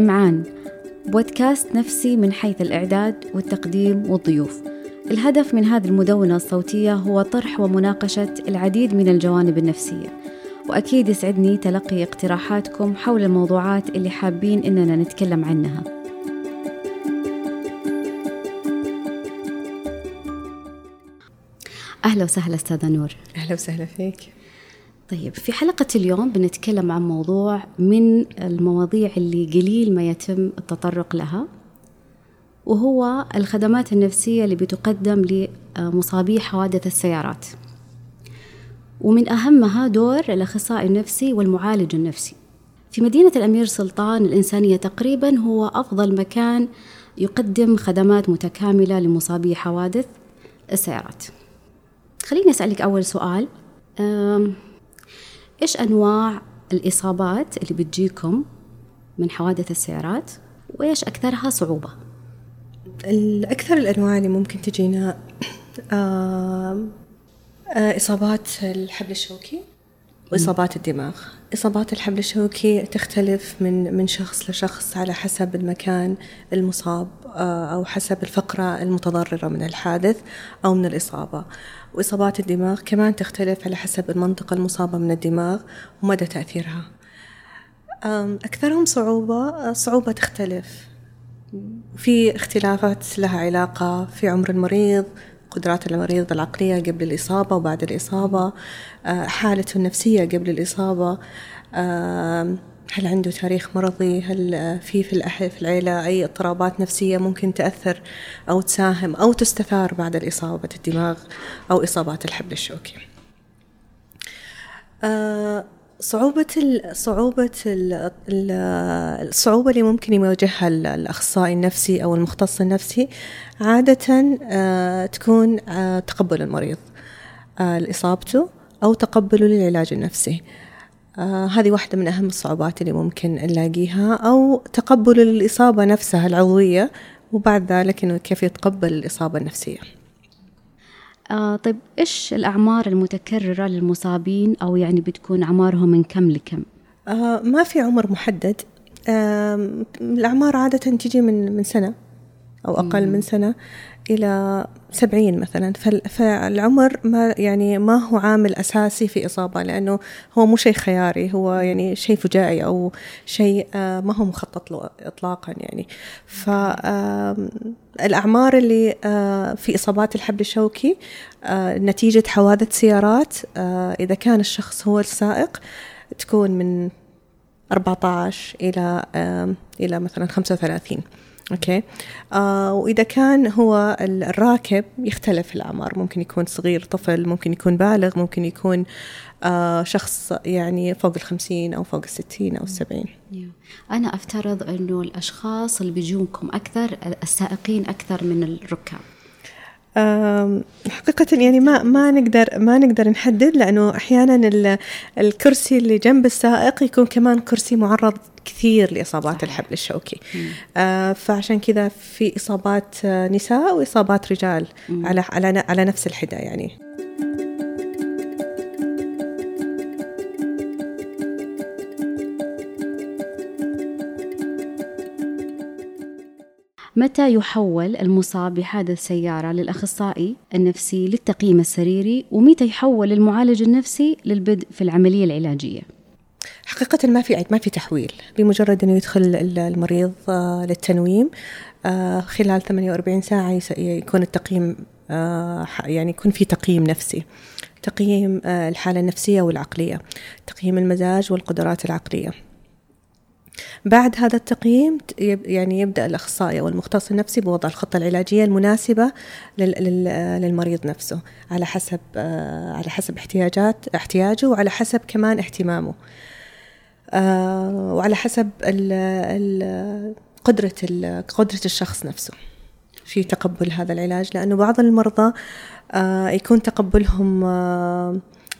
إمعان بودكاست نفسي من حيث الإعداد والتقديم والضيوف. الهدف من هذه المدونة الصوتية هو طرح ومناقشة العديد من الجوانب النفسية وأكيد يسعدني تلقي اقتراحاتكم حول الموضوعات اللي حابين إننا نتكلم عنها. أهلا وسهلا أستاذة نور. أهلا وسهلا فيك. طيب في حلقة اليوم بنتكلم عن موضوع من المواضيع اللي قليل ما يتم التطرق لها وهو الخدمات النفسية اللي بتقدم لمصابي حوادث السيارات. ومن أهمها دور الأخصائي النفسي والمعالج النفسي. في مدينة الأمير سلطان الإنسانية تقريبا هو أفضل مكان يقدم خدمات متكاملة لمصابي حوادث السيارات. خليني أسألك أول سؤال. إيش أنواع الإصابات اللي بتجيكم من حوادث السيارات؟ وإيش أكثرها صعوبة؟ الأكثر الأنواع اللي ممكن تجينا آه إصابات الحبل الشوكي وإصابات الدماغ. إصابات الحبل الشوكي تختلف من من شخص لشخص على حسب المكان المصاب أو حسب الفقرة المتضررة من الحادث أو من الإصابة. وإصابات الدماغ كمان تختلف على حسب المنطقة المصابة من الدماغ ومدى تأثيرها. أكثرهم صعوبة صعوبة تختلف. في اختلافات لها علاقة في عمر المريض قدرات المريض العقلية قبل الإصابة وبعد الإصابة حالته النفسية قبل الإصابة. هل عنده تاريخ مرضي؟ هل في في في العيلة أي اضطرابات نفسية ممكن تأثر أو تساهم أو تستثار بعد الإصابة الدماغ أو إصابات الحبل الشوكي؟ صعوبة ال صعوبة ال الصعوبة اللي ممكن يواجهها الأخصائي النفسي أو المختص النفسي عادة تكون تقبل المريض لإصابته أو تقبله للعلاج النفسي. آه هذه واحدة من أهم الصعوبات اللي ممكن نلاقيها أو تقبل الإصابة نفسها العضوية وبعد ذلك إنه كيف يتقبل الإصابة النفسية. آه طيب إيش الأعمار المتكررة للمصابين؟ أو يعني بتكون أعمارهم من كم لكم؟ آه ما في عمر محدد. آه الأعمار عادة تجي من من سنة أو أقل من سنة. إلى سبعين مثلا. فالعمر ما يعني ما هو عامل أساسي في إصابة لأنه هو مو شيء خياري هو يعني شيء فجائي أو شيء ما هو مخطط له إطلاقا يعني. فالأعمار اللي في إصابات الحبل الشوكي نتيجة حوادث سيارات إذا كان الشخص هو السائق تكون من 14 إلى إلى مثلا 35 أوكي. آه وإذا كان هو الراكب يختلف الاعمار ممكن يكون صغير طفل ممكن يكون بالغ ممكن يكون آه شخص يعني فوق الخمسين أو فوق الستين أو السبعين. أنا أفترض إنه الأشخاص اللي بيجونكم أكثر السائقين أكثر من الركاب. حقيقة يعني ما ما نقدر ما نقدر نحدد لأنه أحيانا الكرسي اللي جنب السائق يكون كمان كرسي معرض كثير لإصابات صحيح. الحبل الشوكي آه فعشان كذا في إصابات نساء وإصابات رجال مم. على على على نفس الحدة يعني متى يحول المصاب بحادث سيارة للأخصائي النفسي للتقييم السريري ومتى يحول المعالج النفسي للبدء في العملية العلاجية؟ حقيقة ما في ما في تحويل بمجرد إنه يدخل المريض للتنويم خلال 48 ساعة يكون التقييم يعني يكون في تقييم نفسي تقييم الحالة النفسية والعقلية تقييم المزاج والقدرات العقلية. بعد هذا التقييم يعني يبدأ الأخصائي أو المختص النفسي بوضع الخطة العلاجية المناسبة للمريض نفسه على حسب على حسب احتياجات احتياجه وعلى حسب كمان اهتمامه. وعلى حسب قدرة قدرة الشخص نفسه في تقبل هذا العلاج. لأنه بعض المرضى يكون تقبلهم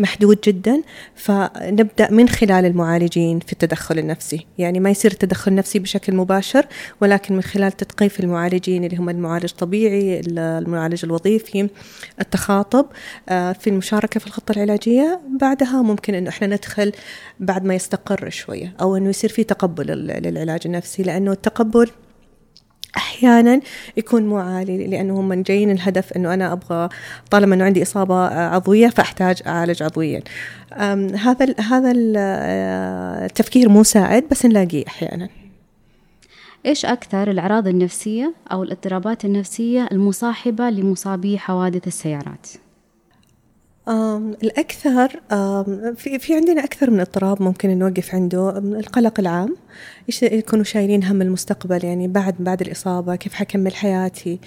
محدود جدا فنبدأ من خلال المعالجين في التدخل النفسي. يعني ما يصير التدخل النفسي بشكل مباشر ولكن من خلال تثقيف المعالجين اللي هم المعالج الطبيعي المعالج الوظيفي التخاطب آه، في المشاركة في الخطة العلاجية. بعدها ممكن أنه إحنا ندخل بعد ما يستقر شوية أو أنه يصير في تقبل للعلاج النفسي لأنه التقبل أحيانا يكون مو عالي لأنه هم جايين الهدف إنه أنا أبغى طالما إنه عندي إصابة عضوية فأحتاج أعالج عضويا. هذا هذا آه، التفكير مو ساعد بس نلاقيه أحيانا. إيش أكثر الأعراض النفسية أو الاضطرابات النفسية المصاحبة لمصابي حوادث السيارات؟ الأكثر في في عندنا أكثر من اضطراب ممكن نوقف عنده القلق العام. يكونوا شايلين هم المستقبل يعني بعد بعد الإصابة كيف حكمل حياتي؟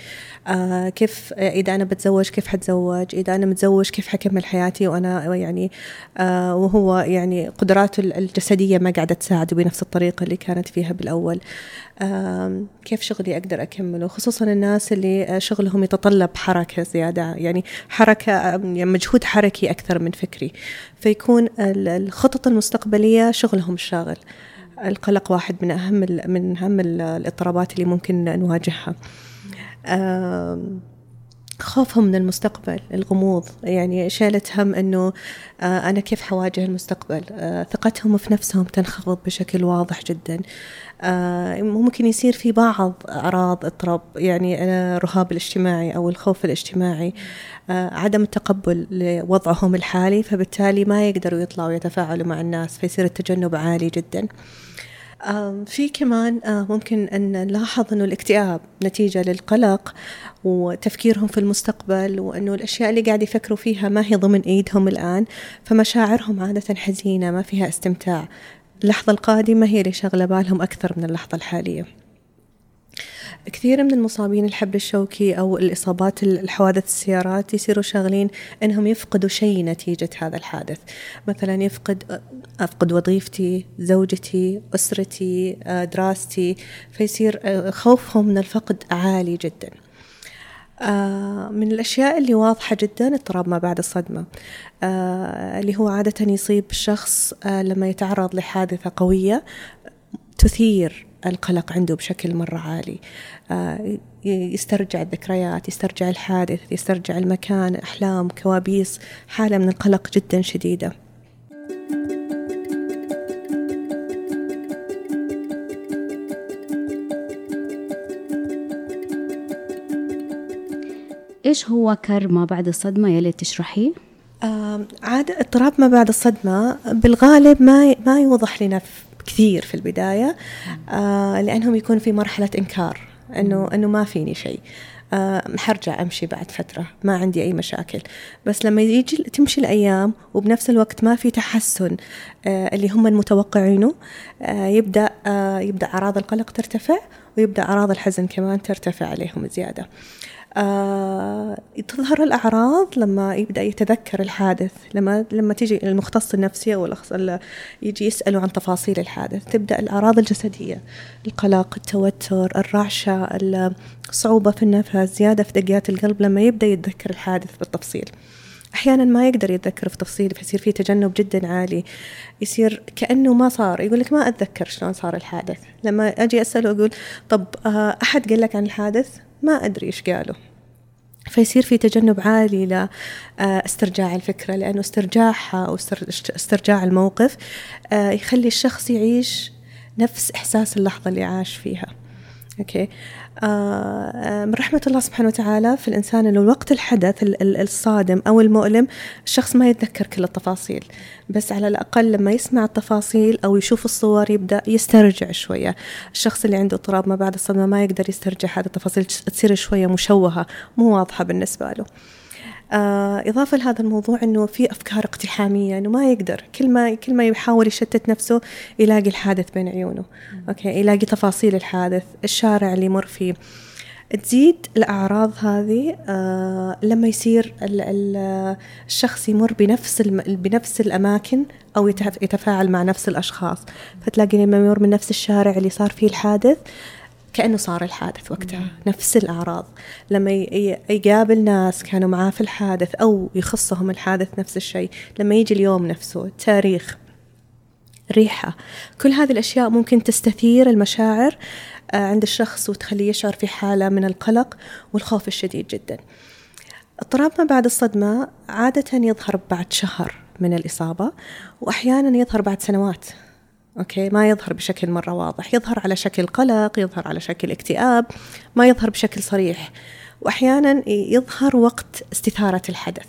آه كيف إذا أنا بتزوج كيف حتزوج؟ إذا أنا متزوج كيف حكمل حياتي؟ وأنا يعني آه وهو يعني قدراته الجسدية ما قاعدة تساعده بنفس الطريقة اللي كانت فيها بالأول. آه كيف شغلي أقدر أكمله؟ خصوصا الناس اللي شغلهم يتطلب حركة زيادة يعني حركة يعني مجهود حركي أكثر من فكري. فيكون الخطط المستقبلية شغلهم الشاغل. القلق واحد من أهم من أهم الإضطرابات اللي ممكن نواجهها. خوفهم من المستقبل الغموض. يعني شالة هم أنه آه، أنا كيف حواجه المستقبل؟ آه، ثقتهم في نفسهم تنخفض بشكل واضح جدا. آه، ممكن يصير في بعض أعراض اضطراب يعني الرهاب الاجتماعي أو الخوف الاجتماعي عدم التقبل لوضعهم الحالي فبالتالي ما يقدروا يطلعوا يتفاعلوا مع الناس فيصير التجنب عالي جدا. في كمان آه، ممكن أن نلاحظ أنه الاكتئاب نتيجة للقلق وتفكيرهم في المستقبل وأنه الأشياء اللي قاعد يفكروا فيها ما هي ضمن إيدهم الآن فمشاعرهم عادة حزينة ما فيها استمتاع. اللحظة القادمة هي اللي شغلة بالهم أكثر من اللحظة الحالية. كثير من المصابين الحبل الشوكي أو الإصابات الحوادث السيارات يصيروا شاغلين أنهم يفقدوا شيء نتيجة هذا الحادث. مثلا يفقد أفقد وظيفتي زوجتي أسرتي دراستي فيصير خوفهم من الفقد عالي جدا. من الأشياء اللي واضحة جدا اضطراب ما بعد الصدمة. اللي هو عادة يصيب الشخص لما يتعرض لحادثة قوية تثير القلق عنده بشكل مرة عالي آه، يسترجع الذكريات يسترجع الحادث يسترجع المكان أحلام كوابيس حالة من القلق جدا شديدة إيش هو كر ما بعد الصدمة يلي تشرحيه؟ عادة اضطراب ما بعد الصدمة بالغالب ما ما يوضح لنا كثير في البداية آه لأنهم يكون في مرحلة إنكار إنه إنه ما فيني شيء. آه حرجع أمشي بعد فترة ما عندي أي مشاكل. بس لما يجي تمشي الأيام وبنفس الوقت ما في تحسن آه اللي هم المتوقعينه آه يبدأ آه يبدأ أعراض القلق ترتفع ويبدأ أعراض الحزن كمان ترتفع عليهم زيادة. آه تظهر الأعراض لما يبدأ يتذكر الحادث لما لما تيجي المختص النفسي أو يجي يسألوا عن تفاصيل الحادث. تبدأ الأعراض الجسدية القلق التوتر الرعشة الصعوبة في النفس زيادة في دقات القلب لما يبدأ يتذكر الحادث بالتفصيل. أحيانا ما يقدر يتذكر في تفصيل فيصير في تجنب جدا عالي. يصير كأنه ما صار يقول لك ما أتذكر شلون صار الحادث. لما أجي أسأله أقول طب آه، أحد قال لك عن الحادث؟ ما أدري إيش قالوا فيصير في تجنب عالي لاسترجاع الفكرة لأنه استرجاعها أو استرجاع الموقف آه، يخلي الشخص يعيش نفس إحساس اللحظة اللي عاش فيها. أوكي؟ آه من رحمة الله سبحانه وتعالى في الإنسان أنه وقت الحدث الصادم أو المؤلم الشخص ما يتذكر كل التفاصيل بس على الأقل لما يسمع التفاصيل أو يشوف الصور يبدأ يسترجع شوية. الشخص اللي عنده اضطراب ما بعد الصدمة ما يقدر يسترجع هذه التفاصيل تصير شوية مشوهة مو واضحة بالنسبة له. آه إضافة لهذا الموضوع إنه في أفكار اقتحامية إنه ما يقدر كل ما كل ما يحاول يشتت نفسه يلاقي الحادث بين عيونه. أوكي؟ يلاقي تفاصيل الحادث الشارع اللي يمر فيه. تزيد الأعراض هذه آه لما يصير ال ال الشخص يمر بنفس بنفس الأماكن أو يتفاعل مع نفس الأشخاص. فتلاقي لما يمر من نفس الشارع اللي صار فيه الحادث كأنه صار الحادث وقتها. نفس الأعراض. لما يقابل ناس كانوا معاه في الحادث أو يخصهم الحادث نفس الشيء لما يجي اليوم نفسه التاريخ ريحة كل هذه الأشياء ممكن تستثير المشاعر آه، عند الشخص وتخليه يشعر في حالة من القلق والخوف الشديد جدا. اضطراب ما بعد الصدمة عادة يظهر بعد شهر من الإصابة وأحيانا يظهر بعد سنوات. أوكي؟ ما يظهر بشكل مرة واضح. يظهر على شكل قلق يظهر على شكل اكتئاب ما يظهر بشكل صريح. وأحيانا يظهر وقت استثارة الحدث.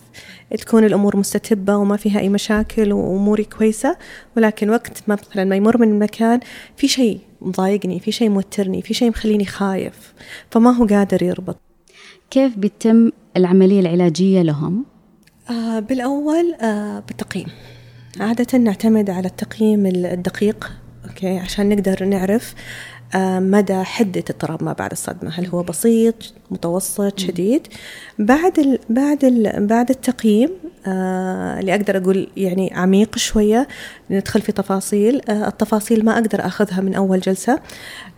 تكون الأمور مستتبة وما فيها أي مشاكل وأموري كويسة ولكن وقت ما مثلا ما يمر من المكان في شيء مضايقني في شيء موترني في شيء مخليني خايف فما هو قادر يربط. كيف بيتم العملية العلاجية لهم؟ آه بالأول آه بالتقييم. عادة نعتمد على التقييم الدقيق أوكي عشان نقدر نعرف آه، مدى حدة اضطراب ما بعد الصدمة. هل هو بسيط متوسط شديد؟ بعد ال بعد ال بعد التقييم آه اللي أقدر أقول يعني عميق شوية ندخل في تفاصيل آه التفاصيل ما أقدر أخذها من أول جلسة.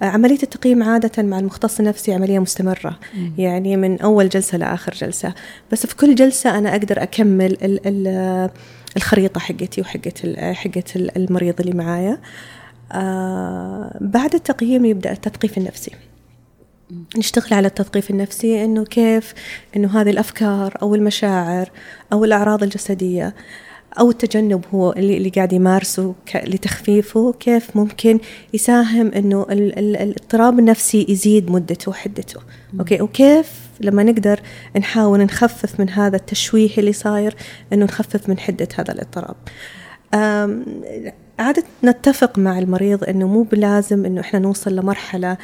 آه عملية التقييم عادة مع المختص النفسي عملية مستمرة مم. يعني من أول جلسة لآخر جلسة. بس في كل جلسة أنا أقدر أكمل ال ال الخريطة حقتي وحقت حقت المريض اللي معايا. آه بعد التقييم يبدأ التثقيف النفسي. نشتغل على التثقيف النفسي إنه كيف إنه هذه الأفكار أو المشاعر أو الأعراض الجسدية. أو التجنب هو اللي, اللي قاعد يمارسه لتخفيفه كيف ممكن يساهم إنه الاضطراب النفسي يزيد مدته وحدته. أوكي؟ وكيف لما نقدر نحاول نخفف من هذا التشويه اللي صاير إنه نخفف من حدة هذا الاضطراب. عادة نتفق مع المريض إنه مو بلازم إنه إحنا نوصل لمرحلة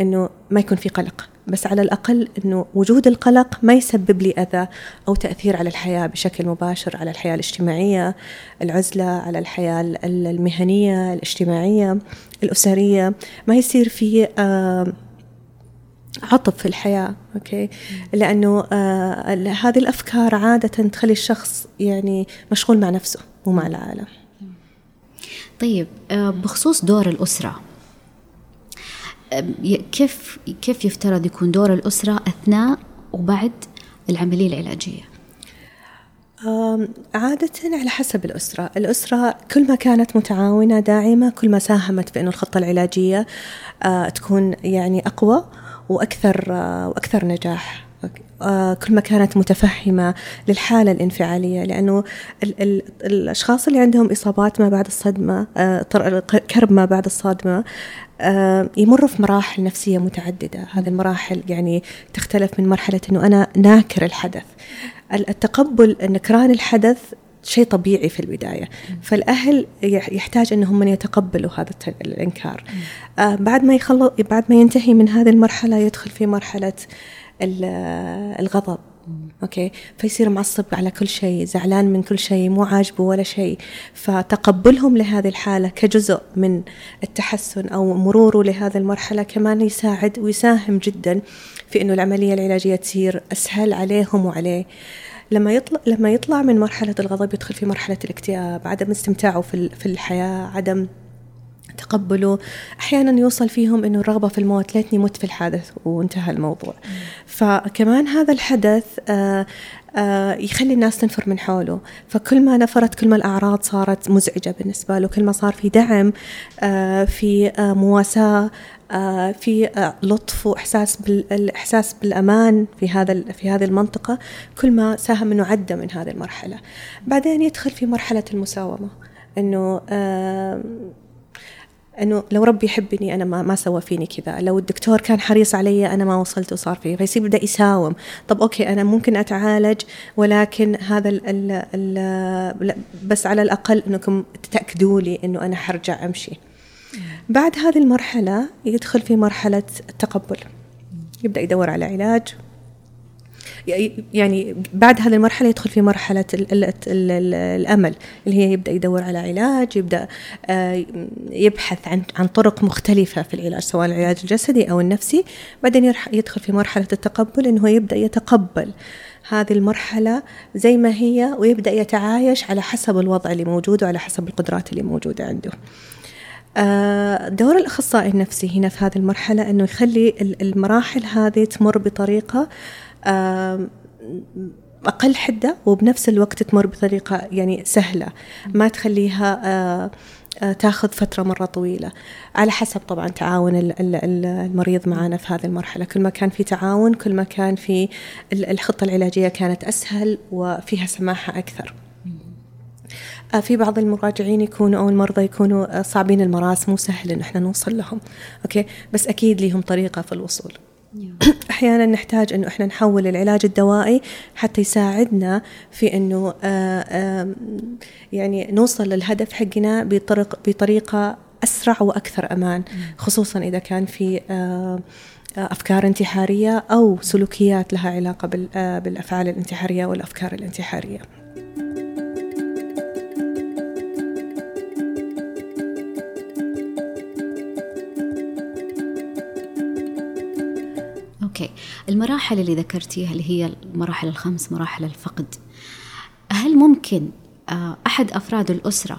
إنه ما يكون في قلق. بس على الأقل إنه وجود القلق ما يسبب لي أذى أو تأثير على الحياة بشكل مباشر على الحياة الاجتماعية العزلة على الحياة المهنية الاجتماعية الأسرية. ما يصير في آه عطب في الحياة أوكي؟ لأنه آه هذه الأفكار عادة تخلي الشخص يعني مشغول مع نفسه ومع العالم. طيب آه بخصوص دور الأسرة كيف كيف يفترض يكون دور الأسرة أثناء وبعد العملية العلاجية؟ عادة على حسب الأسرة الأسرة كل ما كانت متعاونة داعمة كل ما ساهمت في أن الخطة العلاجية تكون يعني أقوى وأكثر وأكثر نجاح كل ما كانت متفهمة للحالة الانفعالية لأنه ال ال الأشخاص اللي عندهم إصابات ما بعد الصدمة كرب ما بعد الصدمة يمروا في مراحل نفسية متعددة. هذه المراحل يعني تختلف من مرحلة أنه أنا ناكر الحدث. التقبل نكران الحدث شيء طبيعي في البداية. فالأهل يحتاج أنهم من يتقبلوا هذا الإنكار. آه بعد ما يخلص بعد ما ينتهي من هذه المرحلة يدخل في مرحلة الغضب أوكي؟ فيصير معصب على كل شيء زعلان من كل شيء مو عاجبه ولا شيء. فتقبلهم لهذه الحالة كجزء من التحسن أو مروره لهذه المرحلة كمان يساعد ويساهم جدا في إنه العملية العلاجية تصير أسهل عليهم وعليه. لما يطلع لما يطلع من مرحلة الغضب يدخل في مرحلة الاكتئاب عدم استمتاعه في في الحياة عدم تقبله. أحيانا يوصل فيهم إنه الرغبة في الموت ليتني مت في الحادث وانتهى الموضوع. فكمان هذا الحدث آه آه يخلي الناس تنفر من حوله. فكل ما نفرت كل ما الأعراض صارت مزعجة بالنسبة له كل ما صار في دعم آه في آه مواساة في لطف وإحساس بالاحساس بالأمان في هذا في هذه المنطقة كل ما ساهم إنه عدى من هذه المرحلة. بعدين يدخل في مرحلة المساومة إنه إنه لو ربي يحبني أنا ما ما سوى فيني كذا. لو الدكتور كان حريص علي أنا ما وصلت وصار فيه فيصير يبدأ يساوم. طب أوكي أنا ممكن أتعالج ولكن هذا ال ال ال بس على الأقل إنكم تاكدوا لي إنه أنا حرجع أمشي. بعد هذه المرحلة يدخل في مرحلة التقبل. يبدأ يدور على علاج. يعني بعد هذه المرحلة يدخل في مرحلة ال ال ال الأمل اللي هي يبدأ يدور على علاج يبدأ آه، يبحث عن عن طرق مختلفة في العلاج سواء العلاج الجسدي أو النفسي. بعدين يدخل في مرحلة التقبل إنه يبدأ يتقبل هذه المرحلة زي ما هي ويبدأ يتعايش على حسب الوضع اللي موجود وعلى حسب القدرات اللي موجودة عنده. آه، دور الأخصائي النفسي هنا في هذه المرحلة أنه يخلي المراحل هذه تمر بطريقة أقل حدة وبنفس الوقت تمر بطريقة يعني سهلة ما تخليها آه، آه، تاخذ فترة مرة طويلة. على حسب طبعا تعاون المريض معنا في هذه المرحلة. كل ما كان في تعاون كل ما كان في الخطة العلاجية كانت أسهل وفيها سماحة أكثر. آه، في بعض المراجعين يكونوا أو المرضى يكونوا صعبين المراس مو سهل إن إحنا نوصل لهم. أوكي؟ بس أكيد لهم طريقة في الوصول. أحيانا نحتاج إنه إحنا نحول العلاج الدوائي حتى يساعدنا في إنه آه، يعني نوصل للهدف حقنا بطرق بطريقة أسرع وأكثر أمان. خصوصا إذا كان في آه، أفكار انتحارية أو سلوكيات لها علاقة آه، بالأفعال الانتحارية والأفكار الانتحارية. أوكي. المراحل اللي ذكرتيها اللي هي المراحل الخمس مراحل الفقد. هل ممكن آه، أحد أفراد الأسرة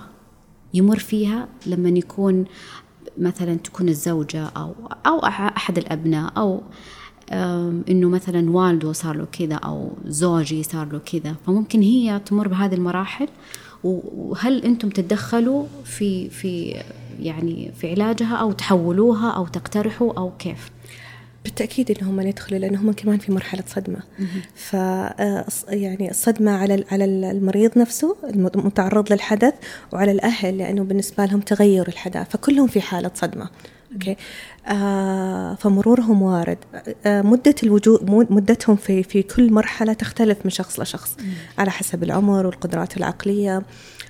يمر فيها لما يكون مثلا تكون الزوجة أو أو أحد الأبناء أو إنه مثلا والده صار له كذا أو زوجي صار له كذا فممكن هي تمر بهذه المراحل؟ وهل أنتم تتدخلوا في في يعني في علاجها أو تحولوها أو تقترحوا أو كيف؟ بالتأكيد انهم يدخلوا لانهم كمان في مرحلة صدمة. ف آه، يعني الصدمه على على المريض نفسه المتعرض للحدث وعلى الأهل لأنه بالنسبة لهم تغير الحدث فكلهم في حالة صدمة. أوكي؟ آه فمرورهم وارد. آه مدة الوجود مدتهم في في كل مرحلة تختلف من شخص لشخص. على حسب العمر والقدرات العقلية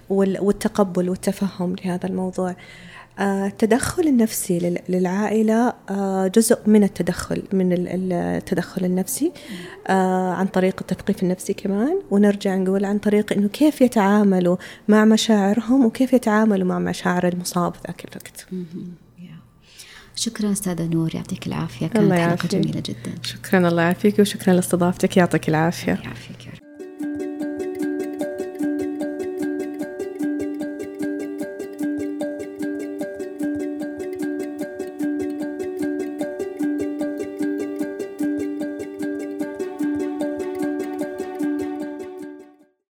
والتقبل والتفهم لهذا الموضوع. التدخل النفسي للعائلة آه، جزء من التدخل من التدخل النفسي. آه، عن طريق التثقيف النفسي كمان. ونرجع نقول عن طريق إنه كيف يتعاملوا مع مشاعرهم وكيف يتعاملوا مع مشاعر المصاب ذاك الوقت. شكرا أستاذة نور يعطيك العافية. كانت حلقة جميلة جدا. شكرا الله يعافيك وشكرا لاستضافتك. يعطيك العافية. يعافيك